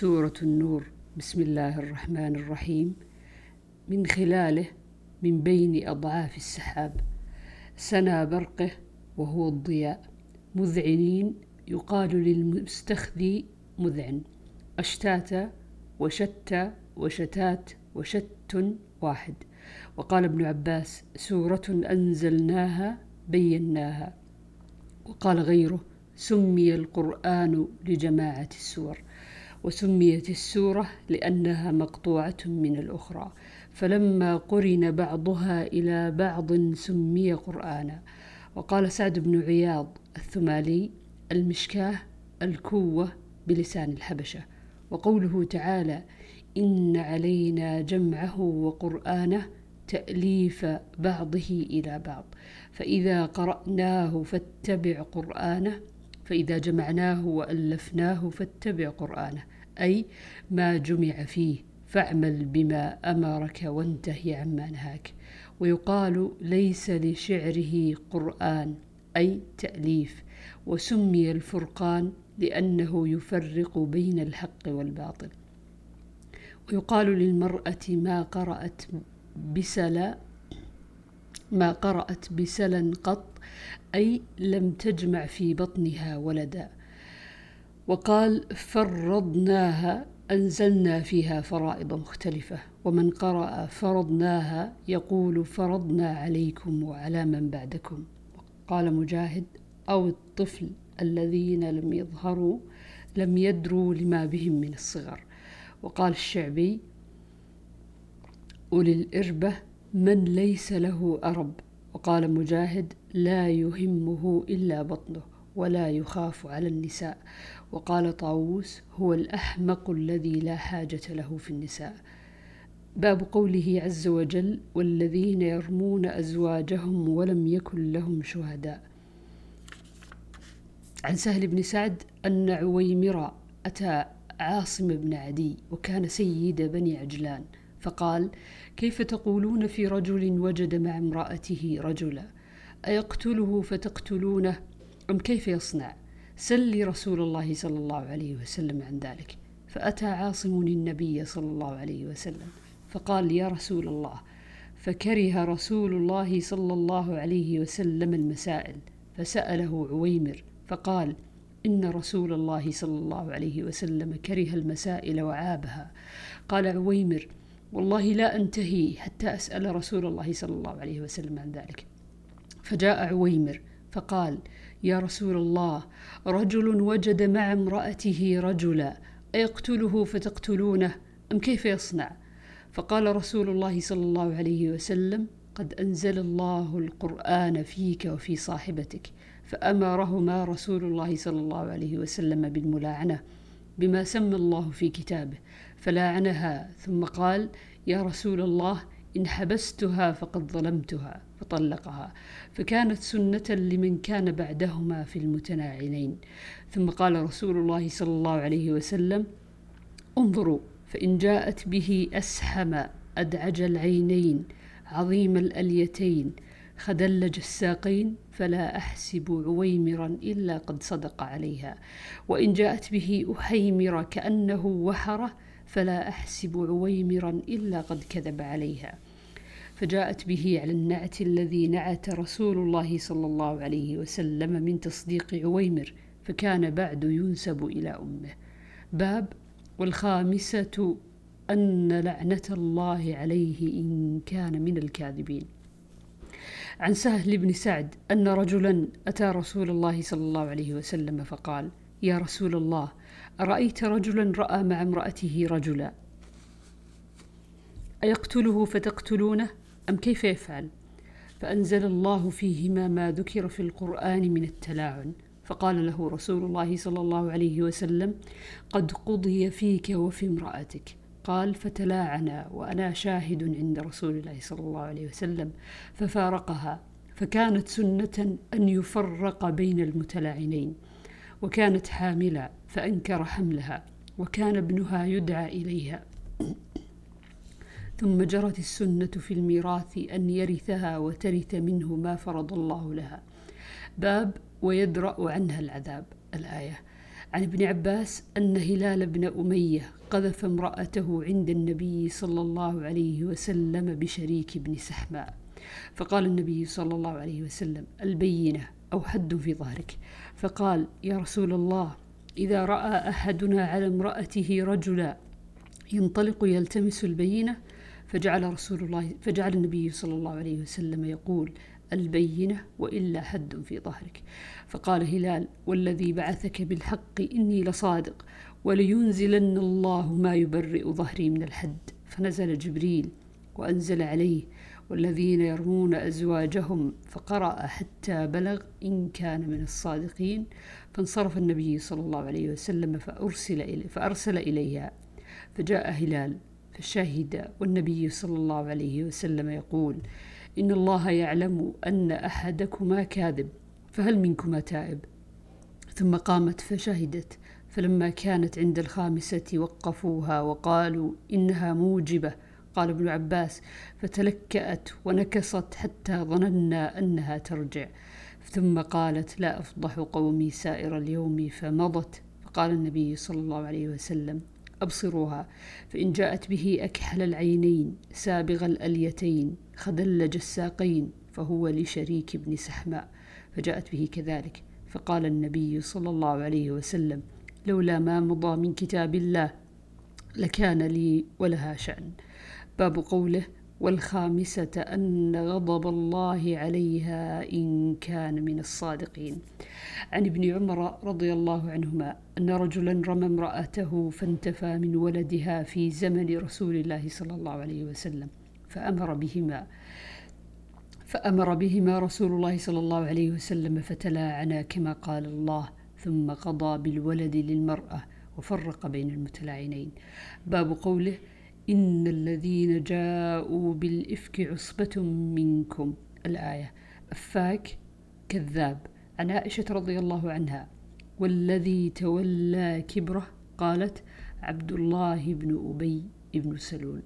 سورة النور. بسم الله الرحمن الرحيم. من خلاله من بين أضعاف السحاب. سنا برقه وهو الضياء. مذعنين يقال للمستخذي مذعن. أشتاتا وشتى وشتات وشت واحد. وقال ابن عباس سورة أنزلناها بيناها. وقال غيره سمي القرآن لجماعة السور. وسميت السورة لأنها مقطوعة من الأخرى. فلما قرن بعضها إلى بعض سمي قرآنا. وقال سعد بن عياض الثمالي المشكاة الكوة بلسان الحبشة. وقوله تعالى إن علينا جمعه وقرآنه تأليف بعضه إلى بعض. فإذا قرأناه فاتبع قرآنه فإذا جمعناه وألفناه فاتبع قرآنه. أي ما جمع فيه فاعمل بما أمرك وانتهي عما نهاك. ويقال ليس لشعره قرآن أي تأليف. وسمي الفرقان لأنه يفرق بين الحق والباطل. ويقال للمرأة ما قرأت بسلا ما قرأت بسلا قط أي لم تجمع في بطنها ولدا. وقال فرضناها أنزلنا فيها فرائض مختلفة ومن قرأ فرضناها يقول فرضنا عليكم وعلى من بعدكم قال مجاهد أو الطفل الذين لم يظهروا لم يدروا لما بهم من الصغر وقال الشعبي أولي الإربة من ليس له أرب؟ وقال مجاهد لا يهمه إلا بطنه ولا يخاف على النساء. وقال طاووس هو الأحمق الذي لا حاجة له في النساء. باب قوله عز وجل والذين يرمون أزواجهم ولم يكن لهم شهداء. عن سهل بن سعد أن عويمرا أتى عاصم بن عدي وكان سيد بني عجلان. فقال كيف تقولون في رجل وجد مع امرأته رجلا؟ أيقتله فتقتلونه؟ أم كيف يصنع؟ سلي رسول الله صلى الله عليه وسلم عن ذلك. فأتى عاصم النبي صلى الله عليه وسلم فقال يا رسول الله. فكره رسول الله صلى الله عليه وسلم المسائل فسأله عويمر فقال إن رسول الله صلى الله عليه وسلم كره المسائل وعابها. قال عويمر والله لا أنتهي حتى أسأل رسول الله صلى الله عليه وسلم عن ذلك. فجاء عويمر فقال يا رسول الله رجل وجد مع امرأته رجلا أيقتله فتقتلونه؟ أم كيف يصنع؟ فقال رسول الله صلى الله عليه وسلم قد أنزل الله القرآن فيك وفي صاحبتك فأمرهما رسول الله صلى الله عليه وسلم بالملاعنة. بما سمى الله في كتابه فلاعنها ثم قال يا رسول الله إن حبستها فقد ظلمتها فطلقها. فكانت سنة لمن كان بعدهما في المتناعلين ثم قال رسول الله صلى الله عليه وسلم انظروا فإن جاءت به أسحم أدعج العينين عظيم الأليتين خدلج الساقين فلا أحسب عويمرا إلا قد صدق عليها وإن جاءت به أحيمر كأنه وحره فلا أحسب عويمرا إلا قد كذب عليها. فجاءت به على النعت الذي نعت رسول الله صلى الله عليه وسلم من تصديق عويمر فكان بعد ينسب إلى أمه. باب والخامسة أن لعنة الله عليه إن كان من الكاذبين. عن سهل بن سعد أن رجلا أتى رسول الله صلى الله عليه وسلم فقال يا رسول الله أرأيت رجلا رأى مع امرأته رجلا؟ أيقتله فتقتلونه؟ أم كيف يفعل؟ فأنزل الله فيهما ما ذكر في القرآن من التلاعن. فقال له رسول الله صلى الله عليه وسلم قد قضي فيك وفي امرأتك. قال فتلاعنا وأنا شاهد عند رسول الله صلى الله عليه وسلم. ففارقها. فكانت سنة أن يفرق بين المتلاعنين. وكانت حاملة فأنكر حملها. وكان ابنها يدعى إليها. ثم جرت السنة في الميراث أن يرثها وترث منه ما فرض الله لها. باب ويدرأ عنها العذاب. الآية. عن ابن عباس أن هلال بن أمية قذف امرأته عند النبي صلى الله عليه وسلم بشريك بن سحماء. فقال النبي صلى الله عليه وسلم البينة أو حد في ظهرك. فقال يا رسول الله إذا رأى أحدنا على امرأته رجلا ينطلق يلتمس البينة فجعل رسول الله فجعل النبي صلى الله عليه وسلم يقول البينة وإلا حد في ظهرك. فقال هلال والذي بعثك بالحق إني لصادق ولينزلن الله ما يبرئ ظهري من الحد. فنزل جبريل وأنزل عليه والذين يرمون أزواجهم فقرأ حتى بلغ إن كان من الصادقين. فانصرف النبي صلى الله عليه وسلم فأرسل, إلي فأرسل إليها. فجاء هلال فشهد والنبي صلى الله عليه وسلم يقول إن الله يعلم أن أحدكما كاذب فهل منكما تائب؟ ثم قامت فشهدت فلما كانت عند الخامسة وقفوها وقالوا إنها موجبة قال ابن عباس فتلكأت ونكصت حتى ظننا أنها ترجع. ثم قالت لا أفضح قومي سائر اليوم فمضت فقال النبي صلى الله عليه وسلم أبصروها فإن جاءت به أكحل العينين سابغ الأليتين خدلج الساقين فهو لشريك بن سحماء فجاءت به كذلك. فقال النبي صلى الله عليه وسلم لولا ما مضى من كتاب الله لكان لي ولها شأن. باب قوله والخامسة أن غضب الله عليها إن كان من الصادقين. عن ابن عمر رضي الله عنهما أن رجلا رمى امرأته فانتفى من ولدها في زمن رسول الله صلى الله عليه وسلم فأمر بهما فأمر بهما رسول الله صلى الله عليه وسلم فتلاعنا كما قال الله ثم قضى بالولد للمرأة وفرق بين المتلاعنين. باب قوله إن الذين جاءوا بالإفك عصبة منكم. الآية. أفاك كذاب. عن عائشة رضي الله عنها. والذي تولى كبره قالت عبد الله بن أبي بن سلول.